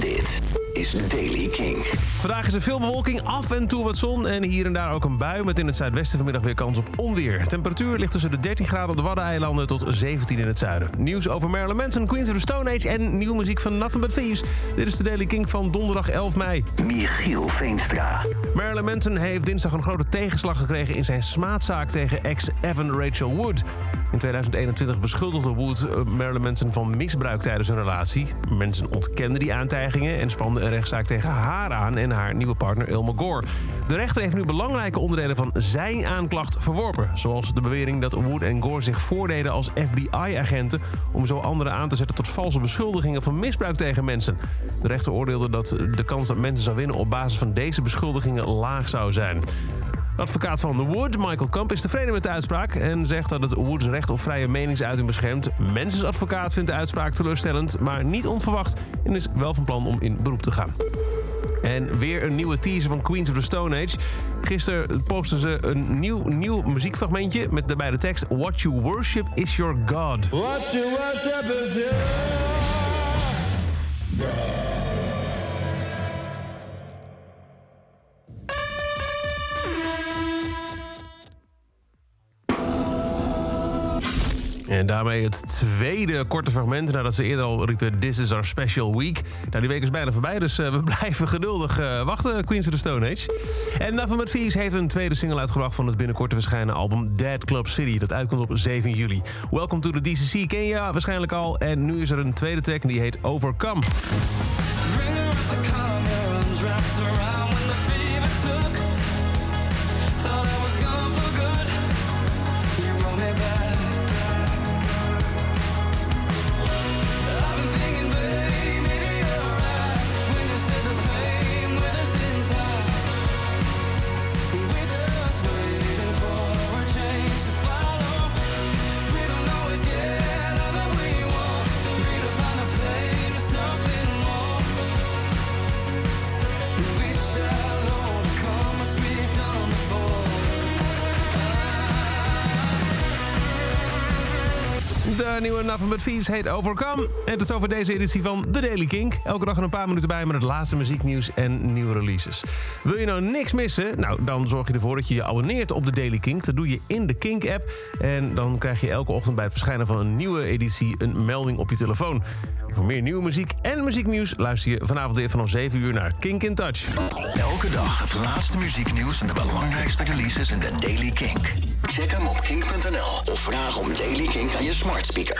Dit is Daily King. Vandaag is er veel bewolking, af en toe wat zon en hier en daar ook een bui... met in het zuidwesten vanmiddag weer kans op onweer. Temperatuur ligt tussen de 13 graden op de Waddeneilanden tot 17 in het zuiden. Nieuws over Marilyn Manson, Queens of the Stone Age en nieuwe muziek van Nothing But Thieves. Dit is de Daily King van donderdag 11 mei. Michiel Veenstra. Marilyn Manson heeft dinsdag een grote tegenslag gekregen... in zijn smaadzaak tegen ex-Evan Rachel Wood. In 2021 beschuldigde Wood eh, Marilyn Manson van misbruik tijdens hun relatie. Manson ontkende die aantijgingen en spande een rechtszaak tegen haar aan... en haar nieuwe partner Ilma Gore. De rechter heeft nu belangrijke onderdelen van zijn aanklacht verworpen. Zoals de bewering dat Wood en Gore zich voordeden als FBI-agenten... om zo anderen aan te zetten tot valse beschuldigingen van misbruik tegen mensen. De rechter oordeelde dat de kans dat mensen zou winnen op basis van deze beschuldigingen laag zou zijn. Advocaat van The Wood, Michael Kamp, is tevreden met de uitspraak... en zegt dat het Woods recht op vrije meningsuiting beschermt. Mensens advocaat vindt de uitspraak teleurstellend, maar niet onverwacht... en is wel van plan om in beroep te gaan. En weer een nieuwe teaser van Queens of the Stone Age. Gisteren posten ze een nieuw, nieuw muziekfragmentje met daarbij de tekst... What you worship is your God. What you worship is you. En daarmee het tweede korte fragment nadat ze eerder al riepen... This is our special week. Nou, die week is bijna voorbij, dus uh, we blijven geduldig uh, wachten. Queens of the Stone Age. En Nothing But heeft een tweede single uitgebracht... van het binnenkort te verschijnen album Dead Club City. Dat uitkomt op 7 juli. Welcome to the DCC ken je waarschijnlijk al. En nu is er een tweede track en die heet Overcome. De nieuwe Nothing But Thieves heet Overcome. En tot over deze editie van The Daily Kink. Elke dag een paar minuten bij met het laatste muzieknieuws en nieuwe releases. Wil je nou niks missen? Nou, dan zorg je ervoor dat je je abonneert op The Daily Kink. Dat doe je in de Kink-app. En dan krijg je elke ochtend bij het verschijnen van een nieuwe editie... een melding op je telefoon. Voor meer nieuwe muziek en muzieknieuws... luister je vanavond weer vanaf 7 uur naar Kink in Touch. Elke dag het laatste muzieknieuws en de belangrijkste releases in de Daily Kink. Check hem op kink.nl of vraag om Daily Kink aan je smart speaker.